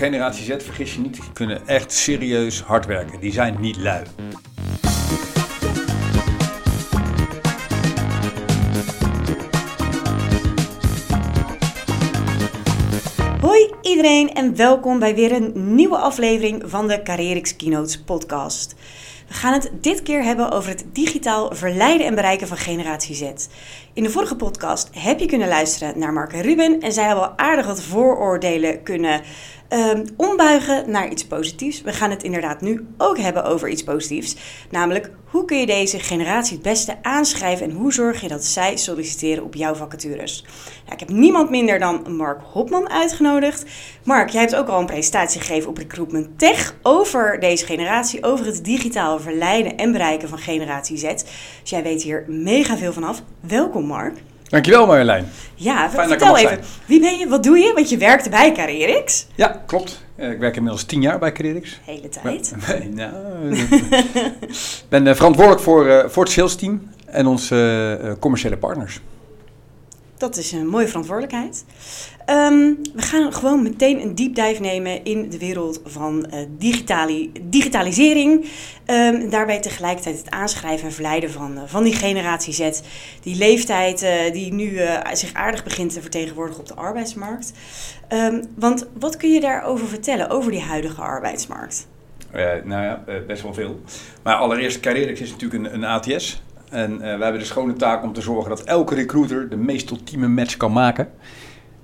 generatie Z, vergis je niet, kunnen echt serieus hard werken. Die zijn niet lui. Hoi iedereen en welkom bij weer een nieuwe aflevering van de Carrierix Keynotes podcast. We gaan het dit keer hebben over het digitaal verleiden en bereiken van generatie Z. In de vorige podcast heb je kunnen luisteren naar Mark en Ruben en zij hebben al aardig wat vooroordelen kunnen um, ombuigen naar iets positiefs. We gaan het inderdaad nu ook hebben over iets positiefs. Namelijk, hoe kun je deze generatie het beste aanschrijven en hoe zorg je dat zij solliciteren op jouw vacatures? Nou, ik heb niemand minder dan Mark Hopman uitgenodigd. Mark, jij hebt ook al een presentatie gegeven op Recruitment Tech over deze generatie, over het digitaal verleiden en bereiken van generatie Z. Dus jij weet hier mega veel vanaf. Welkom Mark. Dankjewel Marjolein. Ja, Fijn vertel even. Zijn. Wie ben je? Wat doe je? Want je werkte bij Carrierix. Ja, klopt. Ik werk inmiddels tien jaar bij Carrierix. Hele tijd. Nou, ben eh, verantwoordelijk voor, voor het sales team en onze commerciële partners. Dat is een mooie verantwoordelijkheid. Um, we gaan gewoon meteen een deep dive nemen in de wereld van digitali digitalisering. Um, daarbij tegelijkertijd het aanschrijven en verleiden van, uh, van die generatie Z. Die leeftijd uh, die nu zich aardig begint te vertegenwoordigen op de arbeidsmarkt. Um, want wat kun je daarover vertellen, over die huidige arbeidsmarkt? nou ja, best wel veel. Maar allereerst, Carrierix is natuurlijk een, een ATS. En we hebben de schone taak om te zorgen dat elke recruiter de meest ultieme match kan maken.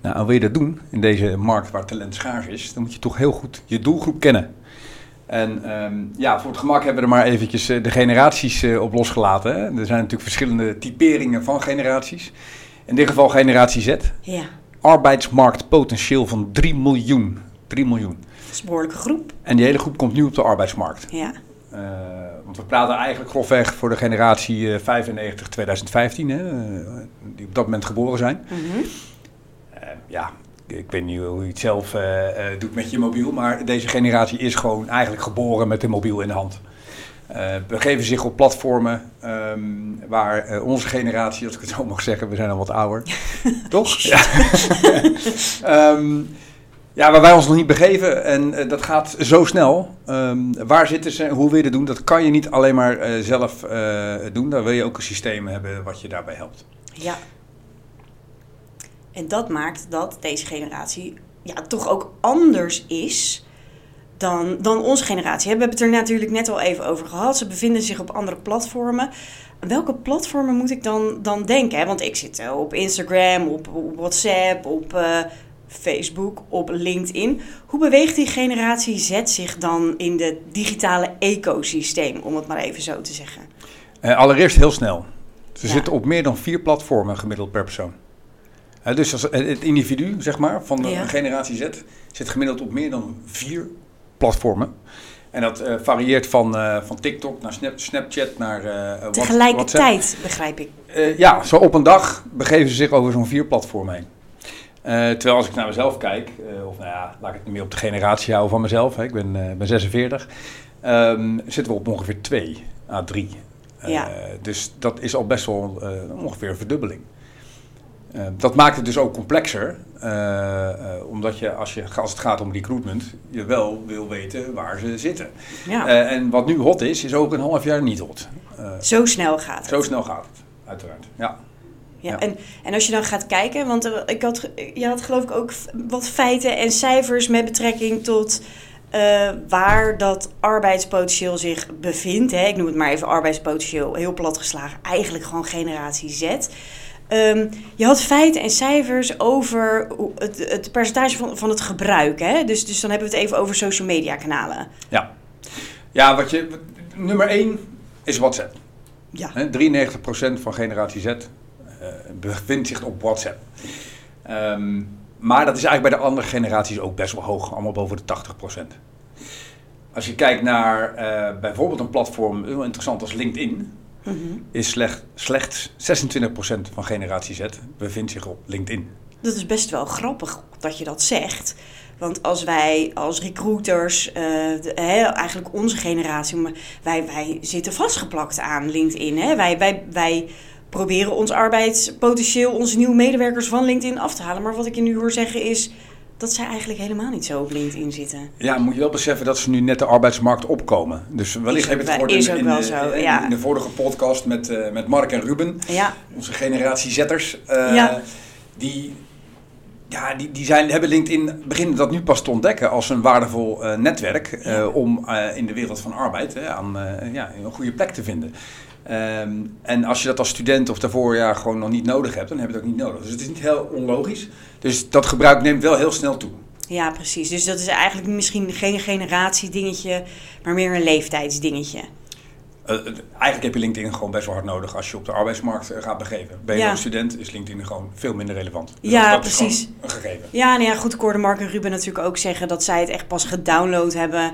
Nou, wil je dat doen in deze markt waar talent schaars is, dan moet je toch heel goed je doelgroep kennen. En um, ja, voor het gemak hebben we er maar eventjes eh, de generaties uh, op losgelaten. Hè. Er zijn natuurlijk verschillende typeringen van generaties. In dit geval generatie Z. Ja. Arbeidsmarktpotentieel van 3 miljoen. 3 miljoen. Dat is een behoorlijke groep. En die hele groep komt nu op de arbeidsmarkt. Ja. Uh, want we praten eigenlijk grofweg voor de generatie 95-2015, die op dat moment geboren zijn. Mm -hmm ja, ik weet niet hoe je het zelf uh, uh, doet met je mobiel, maar deze generatie is gewoon eigenlijk geboren met een mobiel in de hand. Uh, begeven zich op platformen um, waar onze generatie, als ik het zo mag zeggen, we zijn al wat ouder, toch? ja. um, ja, waar wij ons nog niet begeven en dat gaat zo snel. Um, waar zitten ze, hoe wil je dat doen? Dat kan je niet alleen maar zelf doen. Daar wil je ook een systeem hebben wat je daarbij helpt. Ja, en dat maakt dat deze generatie ja, toch ook anders is dan, dan onze generatie. We hebben het er natuurlijk net al even over gehad. Ze bevinden zich op andere platformen. Welke platformen moet ik dan, dan denken? Want ik zit op Instagram, op, op WhatsApp, op uh, Facebook, op LinkedIn. Hoe beweegt die generatie Z zich dan in het digitale ecosysteem, om het maar even zo te zeggen? Uh, allereerst heel snel. Ze ja. zitten op meer dan vier platformen gemiddeld per persoon dus als het individu, zeg maar, van de generatie Z, zit gemiddeld op meer dan vier platformen. En dat uh, varieert van, uh, van TikTok naar Snap, Snapchat naar uh, Tegelijkertijd, WhatsApp. begrijp ik. ja, zo op een dag begeven ze zich over zo'n vier platformen heen. terwijl als ik naar mezelf kijk, of nou ja, laat ik het meer op de generatie houden van mezelf. Hè, ik ben, ben 46. Um, zitten we op ongeveer 2 à 3. Ja. Dus dat is al best wel ongeveer een verdubbeling. Uh, dat maakt het dus ook complexer, uh, uh, omdat je als, je als het gaat om recruitment, je wel wil weten waar ze zitten. Ja. en wat nu hot is, is ook een half jaar niet hot. zo snel gaat het. Zo snel gaat het, uiteraard. Ja. Ja, ja. En, en als je dan gaat kijken, want ik had, je had geloof ik ook wat feiten en cijfers met betrekking tot waar dat arbeidspotentieel zich bevindt. Hè. Ik noem het maar even arbeidspotentieel, heel plat geslagen. Eigenlijk gewoon generatie Z. Um, je had feiten en cijfers over het, het percentage van, van het gebruik. Hè? Dus, dus dan hebben we het even over social media kanalen. Ja, ja wat je, nummer 1 is WhatsApp. Ja. 93% van generatie Z uh, bevindt zich op WhatsApp. Um, maar dat is eigenlijk bij de andere generaties ook best wel hoog, allemaal boven de 80%. Als je kijkt naar uh, bijvoorbeeld een platform, heel interessant als LinkedIn, mm is slecht, slechts 26% van generatie Z bevindt zich op LinkedIn. Dat is best wel grappig dat je dat zegt. Want als wij als recruiters, uh, eigenlijk onze generatie, wij, wij zitten vastgeplakt aan LinkedIn. Hè? Wij, wij, wij proberen ons arbeidspotentieel, onze nieuwe medewerkers van LinkedIn af te halen. Maar wat ik je nu hoor zeggen is, dat zij eigenlijk helemaal niet zo op LinkedIn zitten. Ja, moet je wel beseffen dat ze nu net de arbeidsmarkt opkomen. Dus wellicht heb je het gehoord is in, de, zo, in- ja. in de vorige podcast met, eh, met Mark en Ruben, Ja, onze generatie zetters. eh, Ja. Die, ja, die, die zijn, hebben LinkedIn beginnen dat nu pas te ontdekken als een waardevol eh, netwerk eh, om eh, in de wereld van arbeid aan, eh, ja, een goede plek te vinden. Ehm, en als je dat als student of daarvoor ja, gewoon nog niet nodig hebt, dan heb je het ook niet nodig. Dus het is niet heel onlogisch. Dus dat gebruik neemt wel heel snel toe. ja, precies. Dus dat is eigenlijk misschien geen generatiedingetje, maar meer een leeftijdsdingetje. Eh, eh, eigenlijk heb je LinkedIn gewoon best wel hard nodig als je op de arbeidsmarkt eh, gaat begeven. Ben je Ja. nog student, is LinkedIn gewoon veel minder relevant. Dus Ja, dat, is precies. gewoon een gegeven. Ja, nou ja, goed. Ik hoorde Mark en Ruben natuurlijk ook zeggen dat zij het echt pas gedownload hebben.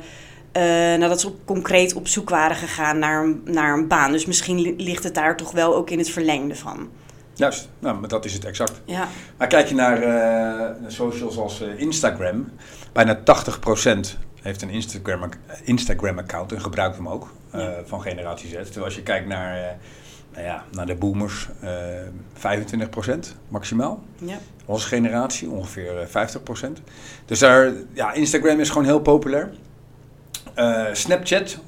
Eh, nadat ze op, concreet op zoek waren gegaan naar, een- naar een baan. Dus misschien li- ligt het daar toch wel ook in het verlengde van. Juist, nou, maar dat is het exact. Ja, Maar kijk je naar eh, socials als eh, Instagram, bijna 80% heeft een Instagram, Instagram account en gebruikt hem ook Ja. van generatie Z. Terwijl als je kijkt naar, nou ja, naar de boomers, eh 25% maximaal. ja. Onze generatie ongeveer eh, 50%. Dus daar, ja, Instagram is gewoon heel populair. Eh, Snapchat,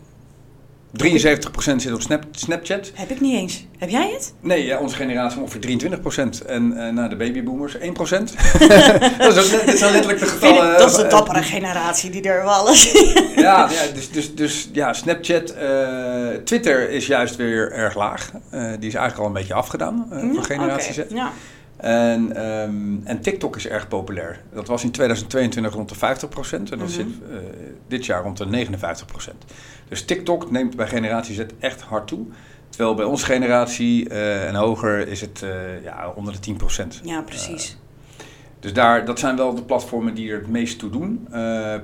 73% zit op Snap, Snapchat. Heb ik niet eens. Heb jij het? Nee, ja, onze generatie ongeveer 23%. En na de babyboomers 1%. dat, is ook, dit zijn letterlijk de getallen. ik, dat is de eh, dappere generatie die er wel alles... Ja, ja dus, dus, dus ja, Snapchat. Twitter is juist weer erg laag. Die is eigenlijk al een beetje afgedaan eh, voor generatie Z. Ja. En, ehm, en TikTok is erg populair. Dat was in 2022 rond de 50% en dat Mhm. zit eh, dit jaar rond de 59%. Dus TikTok neemt bij generatie Z echt hard toe. Terwijl bij onze generatie eh, en hoger is het eh, ja, onder de 10%. ja, precies. Dus daar, dat zijn wel de platformen die er het meest toe doen.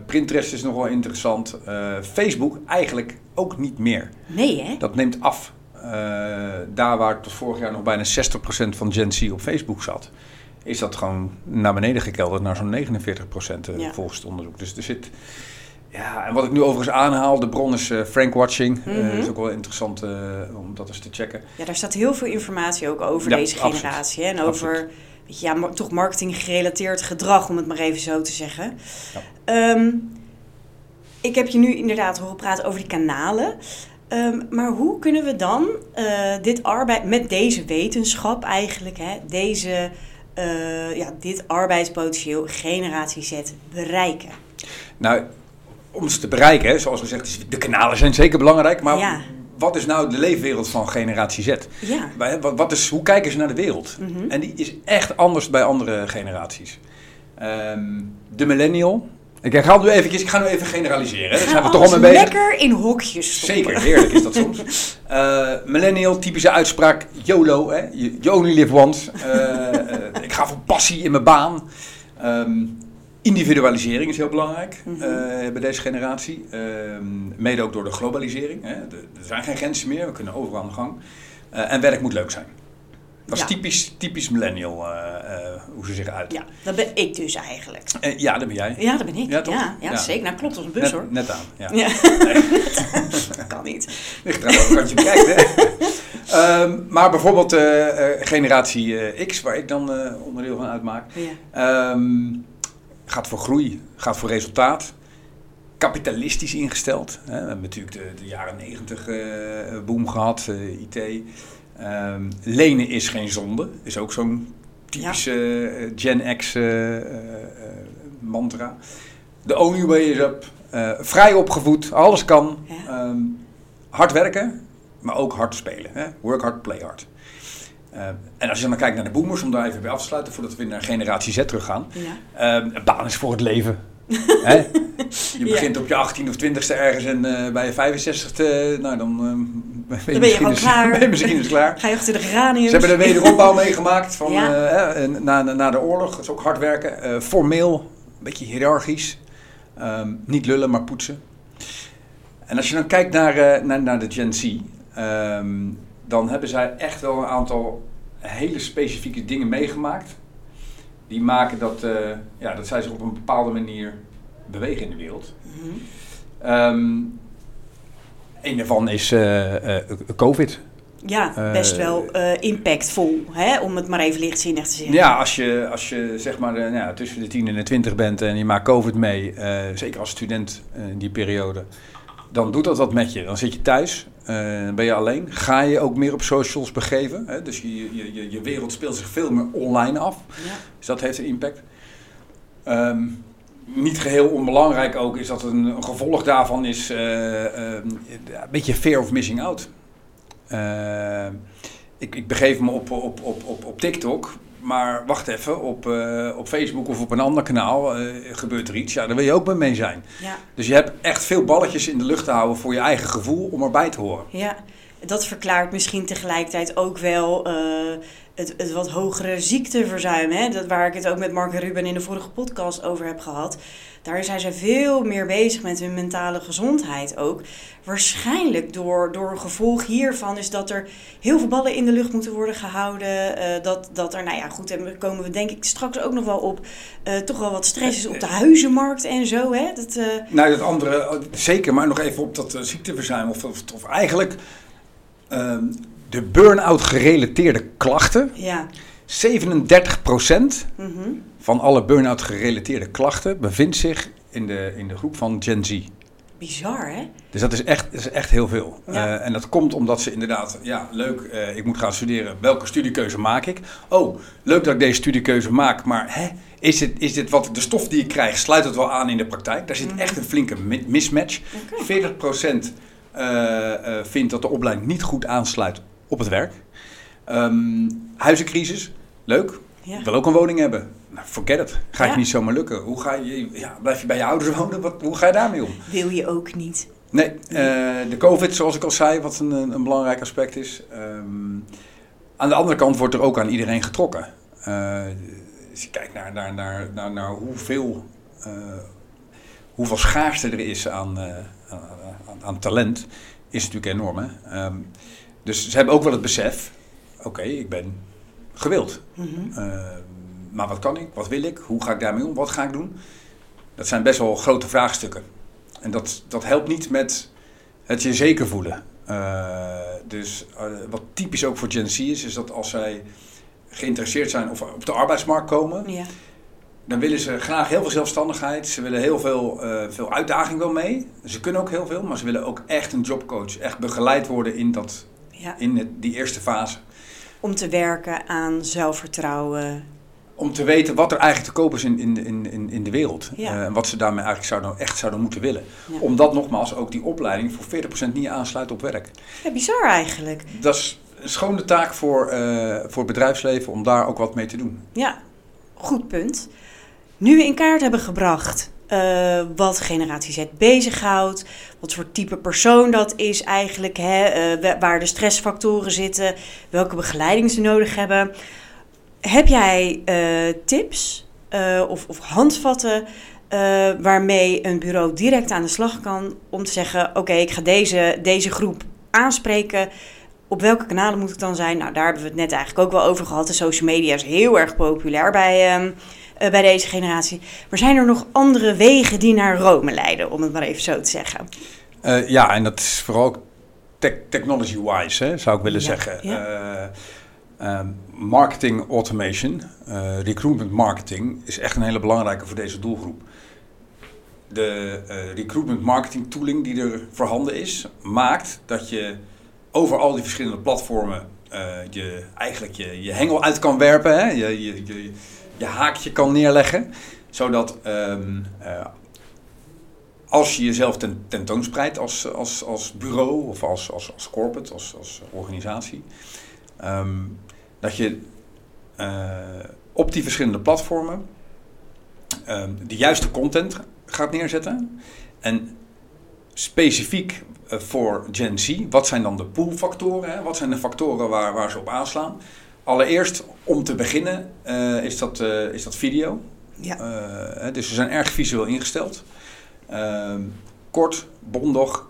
Pinterest is nog wel interessant. Facebook eigenlijk ook niet meer. nee, hè? Dat neemt af. Eh, daar waar tot vorig jaar nog bijna 60% van Gen Z op Facebook zat, is dat gewoon naar beneden gekelderd naar zo'n 49% eh, Ja. volgens het onderzoek. Dus er zit. Ja, en wat ik nu overigens aanhaal, de bron is eh, Frank Watching. Mhm. is ook wel interessant om dat eens te checken. Ja, daar staat heel veel informatie ook over Ja, deze generatie. Hè? En over weet je, ja, toch marketing gerelateerd gedrag, om het maar even zo te zeggen. Ja. Ehm, ik heb je nu inderdaad horen praten over die kanalen. Ehm, maar hoe kunnen we dan eh, dit arbeid, met deze wetenschap eigenlijk, hè, deze, eh, ja, dit arbeidspotentieel generatie Z bereiken? Nou, om ze te bereiken, zoals gezegd, de kanalen zijn zeker belangrijk. Maar Ja. wat is nou de leefwereld van generatie Z? Ja. Wat is, hoe kijken ze naar de wereld? Mhm. En die is echt anders bij andere generaties. Ehm, de millennial. Ik ga nu eventjes, ik ga nu even generaliseren. Daar zijn we toch al mee bezig. lekker in hokjes stoppen. Zeker, heerlijk is dat soms. Eh, millennial, typische uitspraak, YOLO, hè? You only live once. Eh, eh, ik ga voor passie in mijn baan. Ehm, individualisering is heel belangrijk Mhm. bij deze generatie. Ehm, mede ook door de globalisering. Hè? De- er zijn geen grenzen meer, we kunnen overal aan de gang. En werk moet leuk zijn. Dat is Ja. typisch, typisch millennial, eh, eh, hoe ze zich uit. Ja, dat ben ik dus eigenlijk. Eh, ja, dat ben jij. Ja, dat ben ik. Ja, toch? ja, Ja. zeker. Nou, klopt als een bus net, hoor. net aan, ja. Nee. dat kan niet. Ligt eraan welke kant je bekijkt, hè? Ehm, maar bijvoorbeeld generatie X, waar ik dan onderdeel van uitmaak, ehm, gaat voor groei, gaat voor resultaat. Kapitalistisch ingesteld. Hè. We hebben natuurlijk de, de jaren negentig boom gehad, eh, IT. Ehm, lenen is geen zonde, is ook zo'n typische eh, Gen X eh, eh, mantra. The only way is up. Vrij opgevoed, alles kan. Ja. Ehm, hard werken, maar ook hard spelen. Hè? Work hard, play hard. Eh, en als je dan kijkt naar de boomers, om daar even bij af te sluiten, voordat we naar generatie Z teruggaan. Ja. Ehm, een baan is voor het leven. Hè? Je begint op je 18 of 20ste ergens en eh, bij je 65ste, nou dan, ehm, ben, je ben je misschien gewoon eens- klaar. ben je misschien eens klaar. Ga je achter de geraniums? Ze hebben de wederopbouw meegemaakt van, Ja. eh, na, na de oorlog. Dat is ook hard werken. Eh, formeel, een beetje hiërarchisch. Ehm, niet lullen, maar poetsen. En als je dan kijkt naar, eh, naar, naar de Gen Z, ehm, dan hebben zij echt wel een aantal hele specifieke dingen meegemaakt. Die maken dat, eh, ja, dat zij zich op een bepaalde manier bewegen in de wereld. Mhm. Ehm een daarvan is eh, eh, COVID. Ja, best wel impactvol, hè? om het maar even lichtzinnig te zeggen. Ja, als je, als je zeg maar nou tussen de 10 en de 20 bent en je maakt COVID mee, zeker als student in die periode, dan doet dat wat met je. Dan zit je thuis, eh, ben je alleen. Ga je ook meer op socials begeven. Hè? Dus je, je, je, je wereld speelt zich veel meer online af. Ja. Dus dat heeft een impact. Ehm, niet geheel onbelangrijk ook is dat een, een gevolg daarvan is eh, eh, een beetje fear of missing out. Eh, ik, ik begeef me op, op, op, op, op TikTok, maar wacht even, op, eh, op Facebook of op een ander kanaal eh, gebeurt er iets. Ja, daar wil je ook bij mee zijn. Ja. Dus je hebt echt veel balletjes in de lucht te houden voor je eigen gevoel om erbij te horen. Ja, dat verklaart misschien tegelijkertijd ook wel eh, het, het wat hogere ziekteverzuim. Hè? Dat, waar ik het ook met Mark en Ruben in de vorige podcast over heb gehad. Daar zijn ze veel meer bezig met hun mentale gezondheid ook. Waarschijnlijk door, door een gevolg hiervan is dat er heel veel ballen in de lucht moeten worden gehouden. eh, dat, dat er, nou ja, goed, en daar komen we denk ik straks ook nog wel op. eh, toch wel wat stress is op de huizenmarkt en zo. Hè? Dat, eh, Nou, dat andere, zeker, maar nog even op dat ziekteverzuim. Of, of, of eigenlijk ehm, de burn-out gerelateerde klachten. ja. 37% mhm. van alle burn-out gerelateerde klachten bevindt zich in de, in de groep van Gen Z. Bizar, hè? Dus dat is echt, is echt heel veel. Ja. Eh, en dat komt omdat ze inderdaad, ja, leuk, eh, ik moet gaan studeren. Welke studiekeuze maak ik? Oh, leuk dat ik deze studiekeuze maak, maar hè, is, dit, is dit wat de stof die ik krijg, sluit het wel aan in de praktijk? Daar zit Mhm. echt een flinke mi- mismatch. Oké. 40% eh, eh, vindt dat de opleiding niet goed aansluit op het werk. Ehm, huizencrisis, leuk. Ja. Ik wil ook een woning hebben. Nou, forget it. Ga je Ja. niet zomaar lukken. Hoe ga je, ja, blijf je bij je ouders wonen? Wat, hoe ga je daarmee om? Wil je ook niet. Nee, eh, de COVID, zoals ik al zei, wat een, een belangrijk aspect is. Ehm, aan de andere kant wordt er ook aan iedereen getrokken. Eh, als je kijkt naar, naar, naar, naar, naar hoeveel, eh, hoeveel schaarste er is aan, aan, aan, aan talent, is natuurlijk enorm. Hè? Ehm, dus ze hebben ook wel het besef, oké, ik ben gewild. Mhm. Ehm, maar wat kan ik? Wat wil ik? Hoe ga ik daarmee om? Wat ga ik doen? Dat zijn best wel grote vraagstukken. En dat, dat helpt niet met het je zeker voelen. Eh, dus eh, wat typisch ook voor Gen Z is, is dat als zij geïnteresseerd zijn of op de arbeidsmarkt komen, Ja. dan willen ze graag heel veel zelfstandigheid. Ze willen heel veel, eh, veel uitdaging wel mee. Ze kunnen ook heel veel, maar ze willen ook echt een jobcoach. Echt begeleid worden in, dat, ja. in het, die eerste fase. Om te werken aan zelfvertrouwen. Om te weten wat er eigenlijk te koop is in, in, in, in- de wereld. Ja. Eh, en wat ze daarmee eigenlijk zouden, echt zouden moeten willen. Ja. Omdat nogmaals ook die opleiding voor 40% niet aansluit op werk. Ja, bizar eigenlijk. Dat is een schone taak voor, eh, voor het bedrijfsleven om daar ook wat mee te doen. Ja, goed punt. Nu we in kaart hebben gebracht eh, wat generatie Z bezighoudt, wat voor type persoon dat is eigenlijk, hè, eh, wa- waar de stressfactoren zitten, welke begeleiding ze nodig hebben. Heb jij eh, tips of, of handvatten waarmee een bureau direct aan de slag kan om te zeggen: Oké, ik ga deze, deze groep aanspreken. Op welke kanalen moet ik dan zijn? Nou, daar hebben we het net eigenlijk ook wel over gehad. De social media is heel erg populair bij, ehm, eh, bij deze generatie. Maar zijn er nog andere wegen die naar Rome leiden, om het maar even zo te zeggen? Eh, ja, en dat is vooral ook tech- technology-wise, zou ik willen Ja, zeggen. ja. Eh, marketing automation, eh, recruitment marketing, is echt een hele belangrijke voor deze doelgroep. De eh, recruitment marketing tooling die er voorhanden is, maakt dat je over al die verschillende platformen eh, je eigenlijk je, je hengel uit kan werpen, hè? Je, je, je, je haakje kan neerleggen, zodat ehm, eh, als je jezelf ten, tentoonspreidt als, als, als bureau of als, als, als corporate, als, als organisatie, ehm, dat je eh, op die verschillende platformen ehm, de juiste content gaat neerzetten. En specifiek eh, voor Gen Z, wat zijn dan de poolfactoren? Wat zijn de factoren waar, waar ze op aanslaan? Allereerst, om te beginnen, eh, is, dat, eh, is dat video. Ja. Eh, dus ze zijn erg visueel ingesteld. Ehm, kort, bondig,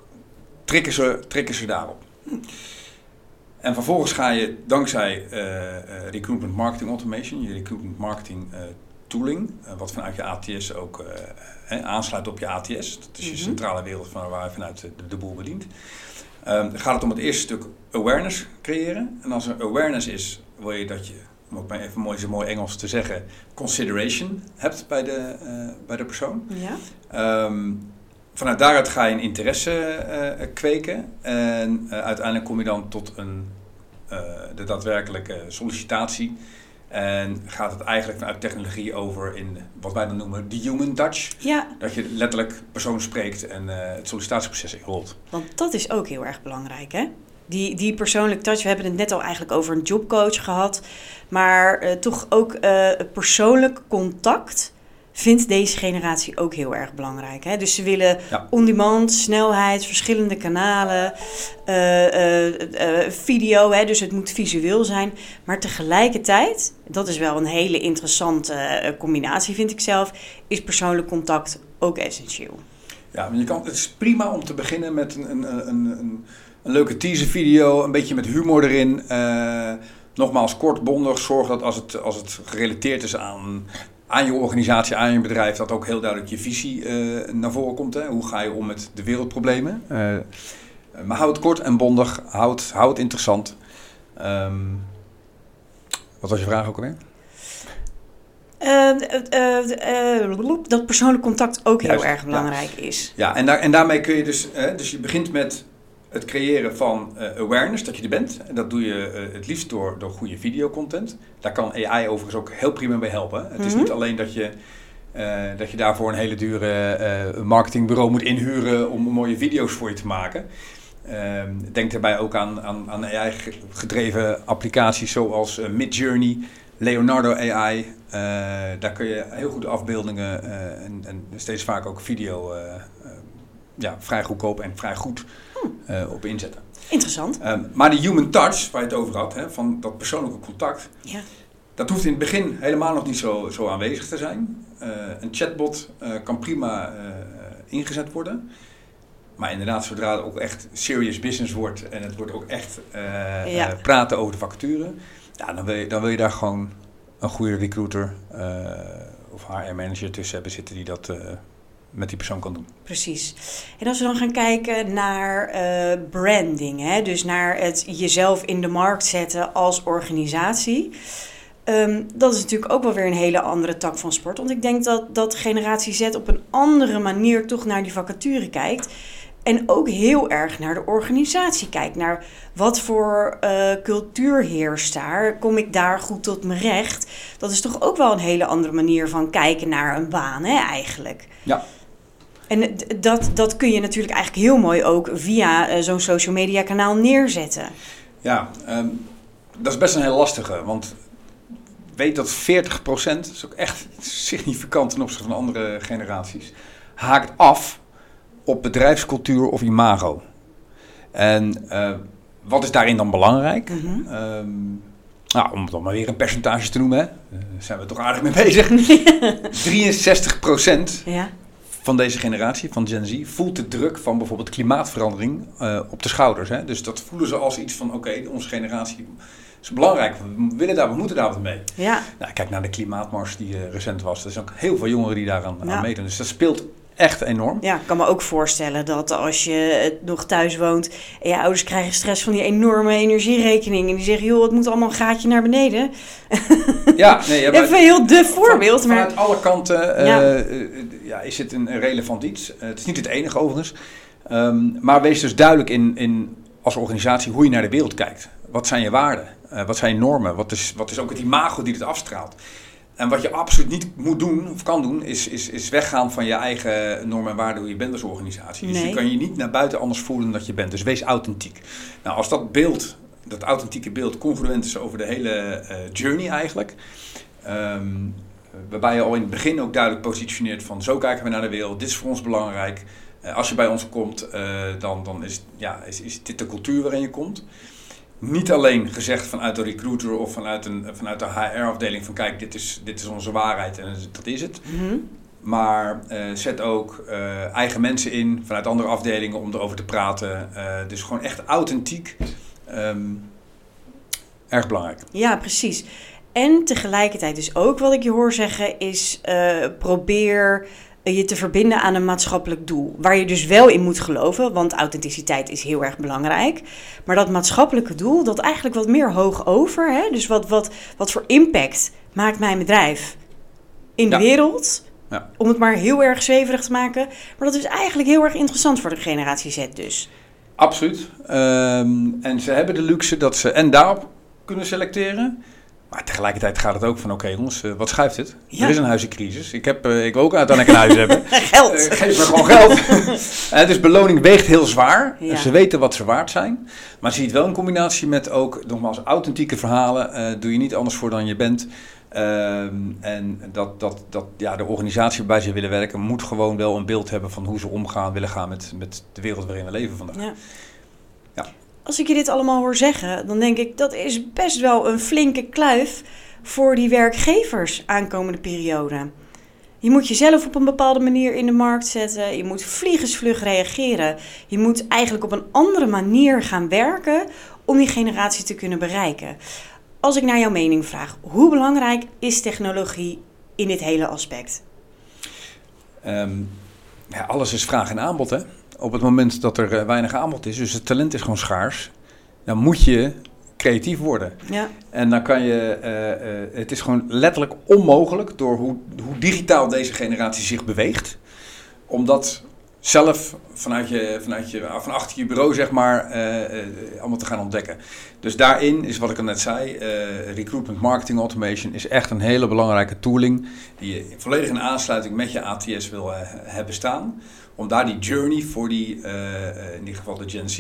trikken ze, trikken ze daarop. En vervolgens ga je dankzij Recruitment Marketing Automation, je Recruitment Marketing Tooling, wat vanuit je ATS ook eh, aansluit op je ATS. Dat is je Mhm. centrale wereld van waar je vanuit de, de boel bedient. Um, gaat het om het eerste stuk awareness creëren. En als er awareness is, wil je dat je, om ook maar even mooi, zo mooi Engels te zeggen, consideration hebt bij de, uh, bij de persoon. Ja. Um, vanuit daaruit ga je een interesse uh, kweken. En uh, uiteindelijk kom je dan tot een, de daadwerkelijke sollicitatie. En gaat het eigenlijk vanuit technologie over in wat wij dan noemen de human touch. Ja. Dat je letterlijk persoon spreekt en uh, het sollicitatieproces inrolt. Want dat is ook heel erg belangrijk, hè? Die, die persoonlijk touch, we hebben het net al eigenlijk over een jobcoach gehad. Maar uh, toch ook uh, persoonlijk contact vindt deze generatie ook heel erg belangrijk. Hè? Dus ze willen Ja. on-demand, snelheid, verschillende kanalen, eh, eh, eh, video, hè? dus het moet visueel zijn. Maar tegelijkertijd, dat is wel een hele interessante eh, combinatie vind ik zelf, is persoonlijk contact ook essentieel. Ja, je kan, het is prima om te beginnen met een, een, een, een, een leuke teaservideo, een beetje met humor erin. Eh, nogmaals, kort, bondig. Zorg dat als het, als het gerelateerd is aan, aan je organisatie, aan je bedrijf, dat ook heel duidelijk je visie eh, naar voren komt. Hè? Hoe ga je om met de wereldproblemen? Eh, maar houd het kort en bondig. Houd, houd het interessant. Ehm, wat was je vraag ook alweer? Eh, eh, eh, dat persoonlijk contact ook heel Juist, erg ja. belangrijk is. Ja, en, daar, en daarmee kun je dus, hè, dus je begint met het creëren van eh, awareness, dat je er bent. En dat doe je eh, het liefst door, door goede videocontent. Daar kan AI overigens ook heel prima bij helpen. Het is Mhm. niet alleen dat je, eh, dat je daarvoor een hele dure marketingbureau moet inhuren om mooie video's voor je te maken. Ehm, denk daarbij ook aan, aan, aan AI-gedreven applicaties zoals Midjourney, Leonardo AI. Daar kun je heel goede afbeeldingen en, en steeds vaak ook video ja, vrij goedkoop en vrij goed eh, op inzetten. Interessant. Ehm, maar die human touch, waar je het over had, hè, van dat persoonlijke contact, Ja. dat hoeft in het begin helemaal nog niet zo, zo aanwezig te zijn. Eh, een chatbot eh, kan prima ingezet worden. Maar inderdaad, zodra het ook echt serious business wordt en het wordt ook echt Ja. praten over de vacature, ja, dan, wil je, dan wil je daar gewoon een goede recruiter of HR-manager tussen hebben zitten die dat met die persoon kan doen. Precies. En als we dan gaan kijken naar eh, branding, hè? dus naar het jezelf in de markt zetten als organisatie. Ehm, dat is natuurlijk ook wel weer een hele andere tak van sport. Want ik denk dat, dat generatie Z op een andere manier toch naar die vacature kijkt. En ook heel erg naar de organisatie kijkt. Naar wat voor eh, cultuur heerst daar. Kom ik daar goed tot mijn recht? Dat is toch ook wel een hele andere manier van kijken naar een baan, hè, eigenlijk. Ja. En dat, dat kun je natuurlijk eigenlijk heel mooi ook via eh, zo'n social media kanaal neerzetten. Ja, ehm, dat is best een heel lastige, want weet dat 40%, dat is ook echt significant ten opzichte van andere generaties, haakt af op bedrijfscultuur of imago. En eh, wat is daarin dan belangrijk? Mhm. Ehm, nou, om dan maar weer een percentage te noemen, hè. Zijn we toch aardig mee bezig. 63% Ja, van deze generatie, van Gen Z, voelt de druk van bijvoorbeeld klimaatverandering eh, op de schouders. Hè? Dus dat voelen ze als iets van, oké, onze generatie is belangrijk. We willen daar, we moeten daar wat mee. ja, Nou, kijk naar de klimaatmars die eh, recent was. Er zijn ook heel veel jongeren die daaraan Ja. aan meedoen. Dus dat speelt echt enorm. ja. Ik kan me ook voorstellen dat als je eh, nog thuis woont en je ouders krijgen stress van die enorme energierekening en die zeggen, joh, het moet allemaal een gaatje naar beneden. Ja, nee, ja, Even een heel de voorbeeld, Van- maar Vanuit alle kanten eh, Ja. eh, ja, is het een relevant iets. Het is niet het enige overigens. Ehm, maar wees dus duidelijk in, in, als organisatie hoe je naar de wereld kijkt. Wat zijn je waarden? Wat zijn je normen? Wat is, wat is ook het imago die het afstraalt? En wat je absoluut niet moet doen, of kan doen, is, is, is weggaan van je eigen normen en waarden hoe je bent als organisatie. Dus je kan je niet naar buiten anders voelen dan dat je bent. Dus wees authentiek. Nou, als dat beeld, dat authentieke beeld, congruent is over de hele eh, journey eigenlijk. ehm, waarbij je al in het begin ook duidelijk positioneert van zo kijken we naar de wereld, dit is voor ons belangrijk. Eh, als je bij ons komt, eh, dan, dan is, ja, is, is dit de cultuur waarin je komt. Niet alleen gezegd vanuit de recruiter of vanuit, een, vanuit de HR-afdeling van kijk, dit is, dit is onze waarheid en dat is het. Mhm. Maar eh, zet ook eh, eigen mensen in vanuit andere afdelingen om erover te praten. Eh, dus gewoon echt authentiek. Ehm, erg belangrijk. ja, precies. En tegelijkertijd dus ook wat ik je hoor zeggen is probeer je te verbinden aan een maatschappelijk doel. Waar je dus wel in moet geloven, want authenticiteit is heel erg belangrijk. Maar dat maatschappelijke doel, dat eigenlijk wat meer hoog over. Hè? Dus wat, wat, wat voor impact maakt mijn bedrijf in de Ja. wereld? Ja. Om het maar heel erg zweverig te maken. Maar dat is eigenlijk heel erg interessant voor de generatie Z dus. Absoluut. Ehm, en ze hebben de luxe dat ze en daarop kunnen selecteren. Maar tegelijkertijd gaat het ook van, oké jongens, eh, wat schuift het? Ja. Er is een huizencrisis. Ik, heb, eh, ik wil ook uiteindelijk een huis hebben. Geld! Eh, geef me gewoon geld. Dus beloning weegt heel zwaar. Ja. Ze weten wat ze waard zijn. Maar zie het wel in combinatie met ook, nogmaals, authentieke verhalen. Doe je niet anders voor dan je bent. Ehm, en dat, dat, dat ja, de organisatie waarbij ze willen werken, moet gewoon wel een beeld hebben van hoe ze omgaan, willen gaan met, met de wereld waarin we leven vandaag. Ja. Als ik je dit allemaal hoor zeggen, dan denk ik dat is best wel een flinke kluif voor die werkgevers aankomende periode. Je moet jezelf op een bepaalde manier in de markt zetten. Je moet vliegensvlug reageren. Je moet eigenlijk op een andere manier gaan werken om die generatie te kunnen bereiken. Als ik naar jouw mening vraag, hoe belangrijk is technologie in dit hele aspect? Ehm, ja, alles is vraag en aanbod. Hè? Op het moment dat er eh, weinig aanbod is, dus het talent is gewoon schaars, dan moet je creatief worden. Ja, En dan kan je, eh, eh, het is gewoon letterlijk onmogelijk door hoe, hoe digitaal deze generatie zich beweegt, om dat zelf vanuit je, vanuit je, van achter je bureau zeg maar, eh, eh, allemaal te gaan ontdekken. Dus daarin is wat ik al net zei, eh, recruitment marketing automation is echt een hele belangrijke tooling die je volledig in aansluiting met je ATS wil hebben staan. Om daar die journey voor die, in dit geval de Gen Z,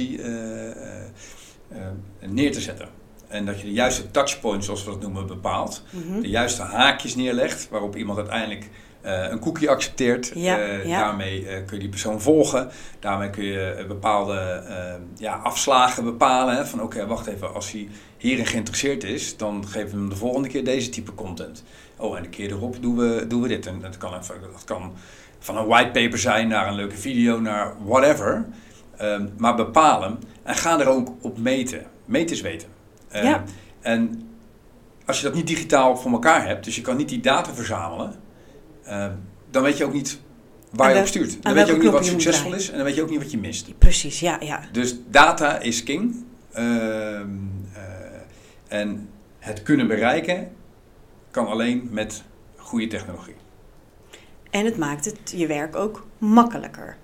neer te zetten. En dat je de juiste touchpoints, zoals we dat noemen, bepaalt. Mhm. De juiste haakjes neerlegt, waarop iemand uiteindelijk een cookie accepteert. Ja, Eh, ja. Daarmee eh, kun je die persoon volgen. Daarmee kun je eh, bepaalde eh, ja, afslagen bepalen. Hè, van oké, wacht even, als hij hierin geïnteresseerd is, dan geven we hem de volgende keer deze type content. Oh, en de keer erop doen we, doen we dit. En dat kan, even, dat kan van een whitepaper zijn naar een leuke video, naar whatever. Ehm, maar bepaal hem en ga er ook op meten. Meten is weten. Eh, Ja. En als je dat niet digitaal voor elkaar hebt, dus je kan niet die data verzamelen, eh, dan weet je ook niet waar je op stuurt. Dan weet je ook niet wat succesvol is en dan weet je ook niet wat je mist. Precies, ja, ja. Dus data is king. Ehm, eh, en het kunnen bereiken kan alleen met goede technologie. En het maakt het je werk ook makkelijker.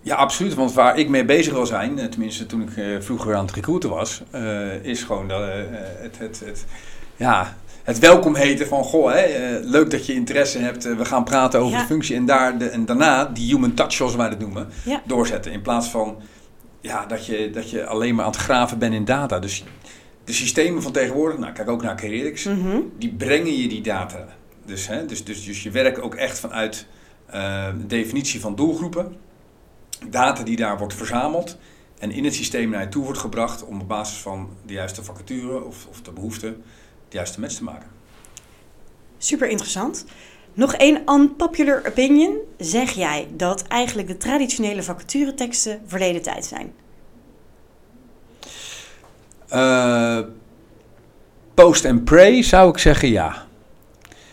Ja, absoluut. Want waar ik mee bezig wil zijn, eh, tenminste toen ik eh, vroeger aan het recruiten was, is gewoon dat, het, het, het, ja, het welkom heten van, goh, hè, eh, leuk dat je interesse hebt, eh, we gaan praten over Ja. de functie en, daar de, en daarna die human touch, zoals wij dat noemen, Ja. doorzetten. In plaats van ja, dat, je, dat je alleen maar aan het graven bent in data. Dus de systemen van tegenwoordig, nou kijk ook naar Careerix, Mhm. die brengen je die data. Dus, hè, dus, dus, dus je werkt ook echt vanuit eh, de definitie van doelgroepen. Data die daar wordt verzameld en in het systeem naar je toe wordt gebracht om op basis van de juiste vacature of, of de behoefte de juiste match te maken. Super interessant. Nog één unpopular opinion. Zeg jij dat eigenlijk de traditionele vacatureteksten verleden tijd zijn? Eh, post en pray zou ik zeggen ja.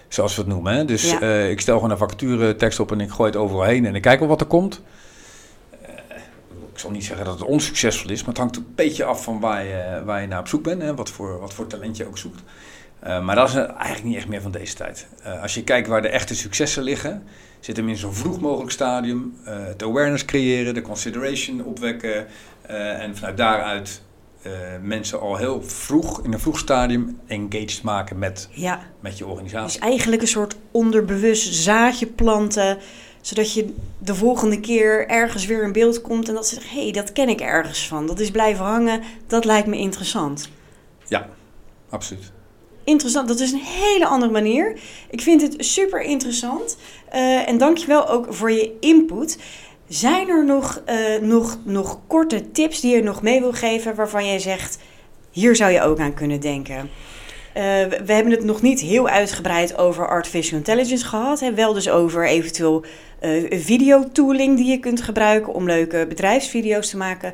Zoals we het noemen. Hè? Dus Ja. eh, ik stel gewoon een vacature tekst op en ik gooi het overal heen en ik kijk wel wat er komt. Ik zal niet zeggen dat het onsuccesvol is, maar het hangt een beetje af van waar je, waar je naar op zoek bent. Hè? Wat, voor, wat voor talent je ook zoekt. Eh, maar dat is eigenlijk niet echt meer van deze tijd. Eh, als je kijkt waar de echte successen liggen, zit hem in zo'n vroeg mogelijk stadium. eh, het awareness creëren, de consideration opwekken en vanuit daaruit mensen al heel vroeg, in een vroeg stadium, engaged maken met, Ja, met je dus organisatie. eigenlijk een soort onderbewust zaadje planten, zodat je de volgende keer ergens weer in beeld komt en dat ze zeggen, hé, hey, dat ken ik ergens van. Dat is blijven hangen, dat lijkt me interessant. Absoluut. Interessant, dat is een hele andere manier. Ik vind het super interessant. Eh, en dankjewel ook voor je input. Zijn er nog, eh, nog, nog korte tips die je nog mee wil geven waarvan jij zegt, hier zou je ook aan kunnen denken? Eh, we hebben het nog niet heel uitgebreid over artificial intelligence gehad. Hè? Wel dus over eventueel eh videotooling die je kunt gebruiken om leuke bedrijfsvideo's te maken.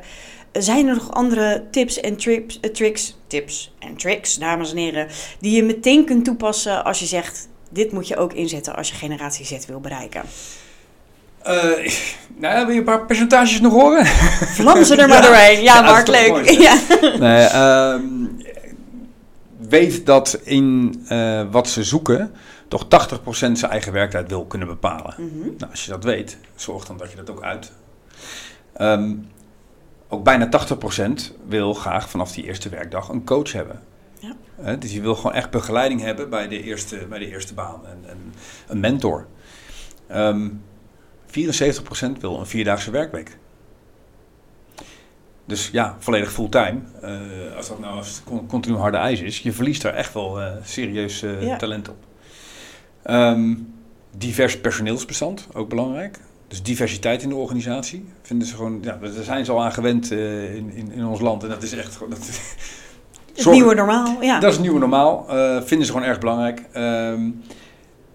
Zijn er nog andere tips en trips, eh, tricks, tips en tricks, dames en heren, die je meteen kunt toepassen als je zegt: dit moet je ook inzetten als je generatie Z wil bereiken? Uh, nou, wil je een paar percentages nog horen? Vlam ze er maar doorheen. Ja, Mark, leuk. ja. Nee, uh, weet dat in uh, wat ze zoeken toch 80% zijn eigen werktijd wil kunnen bepalen. Mm -hmm. nou, als je dat weet, zorg dan dat je dat ook uit. Um, ook bijna 80% wil graag vanaf die eerste werkdag een coach hebben. Ja. Dus je wil gewoon echt begeleiding hebben bij de eerste, bij de eerste baan. En, en een mentor. Um, 74% wil een vierdaagse werkweek. Dus ja, volledig fulltime. Uh, als dat nou als continu harde ijs is, je verliest daar echt wel uh, serieus uh, ja. talent op. Um, divers personeelsbestand, ook belangrijk. Dus diversiteit in de organisatie. Vinden ze gewoon, ja, daar zijn ze al aan gewend in, in, in ons land. En dat is echt. Dat, het nieuwe normaal, ja. Dat is het nieuwe normaal. vinden ze gewoon erg belangrijk. Um,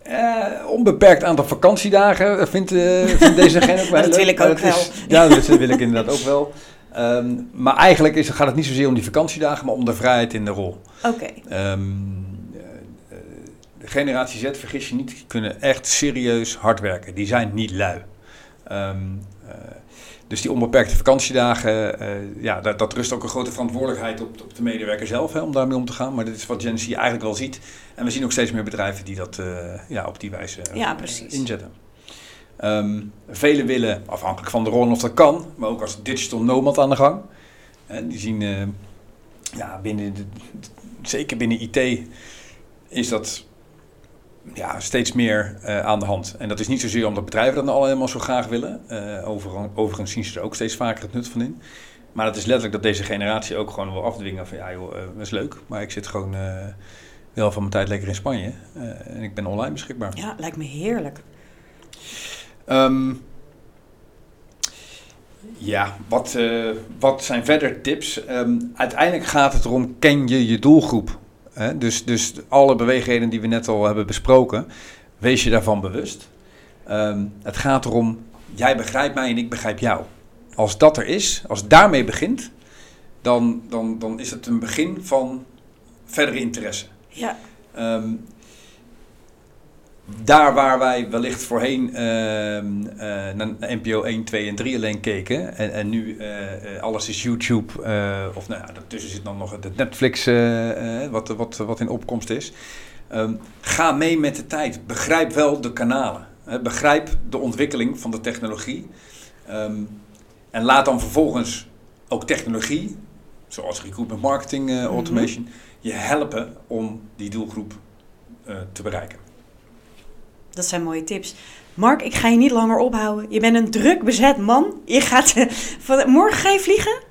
uh, onbeperkt aantal vakantiedagen vindt, uh, vindt deze ook wel Dat wil ik ook wel. ja, dat wil ik inderdaad ook wel. Um, maar eigenlijk is, gaat het niet zozeer om die vakantiedagen, maar om de vrijheid in de rol. Oké. Okay. Um, de generatie Z, vergis je niet, kunnen echt serieus hard werken. Die zijn niet lui. Um, uh, dus die onbeperkte vakantiedagen, uh, ja, dat, dat, rust ook een grote verantwoordelijkheid op, op de medewerker zelf hè, om daarmee om te gaan. Maar dit is wat Gen Z eigenlijk wel ziet. En we zien ook steeds meer bedrijven die dat uh, ja, op die wijze ja, inzetten. Um, velen willen, afhankelijk van de rol of dat kan, maar ook als digital nomad aan de gang. En die zien, uh, ja, binnen de, zeker binnen IT is dat ja, steeds meer uh, aan de hand. En dat is niet zozeer omdat bedrijven dat nou allemaal zo graag willen. Uh, over, overigens zien ze er ook steeds vaker het nut van in. Maar het is letterlijk dat deze generatie ook gewoon wil afdwingen van ja joh, dat is leuk. Maar ik zit gewoon wel van mijn tijd lekker in Spanje. en ik ben online beschikbaar. Ja, lijkt me heerlijk. Um, ja, wat, wat zijn verder tips? Um, uiteindelijk gaat het erom, ken je je doelgroep? Hè? Dus, dus alle beweegheden die we net al hebben besproken, wees je daarvan bewust. Um, het gaat erom, jij begrijpt mij en ik begrijp jou. Als dat er is, als het daarmee begint, dan, dan, dan is het een begin van verdere interesse. Ja. Um, daar waar wij wellicht voorheen uh, uh, naar NPO 1, 2 en 3 alleen keken. En, en nu uh, alles is YouTube. of nou ja, daartussen zit dan nog het Netflix wat, wat, wat in opkomst is. Um, ga mee met de tijd. Begrijp wel de kanalen. begrijp de ontwikkeling van de technologie. Um, en laat dan vervolgens ook technologie, zoals recruitment marketing automation, mm -hmm. je helpen om die doelgroep te bereiken. Dat zijn mooie tips. Mark, ik ga je niet langer ophouden. Je bent een druk bezet man. Je gaat, van, morgen ga je vliegen?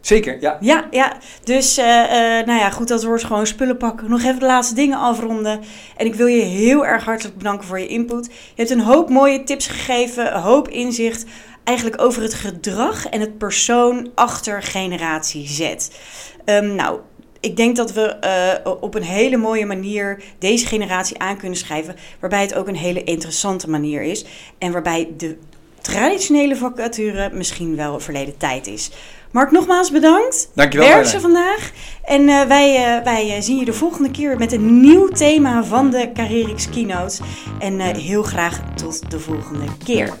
Zeker, ja. Ja, ja. Dus, uh, uh, nou ja, goed, dat wordt gewoon spullen pakken. Nog even de laatste dingen afronden. En ik wil je heel erg hartelijk bedanken voor je input. Je hebt een hoop mooie tips gegeven, een hoop inzicht. Eigenlijk over het gedrag en het persoon achter generatie Z. Um, nou, ik denk dat we uh, op een hele mooie manier deze generatie aan kunnen schrijven. Waarbij het ook een hele interessante manier is. En waarbij de traditionele vacature misschien wel verleden tijd is. Mark, nogmaals bedankt. Dankjewel. Werk ze vandaag. En uh, wij, uh, wij zien je de volgende keer met een nieuw thema van de Carrerix Keynotes. En heel graag tot de volgende keer.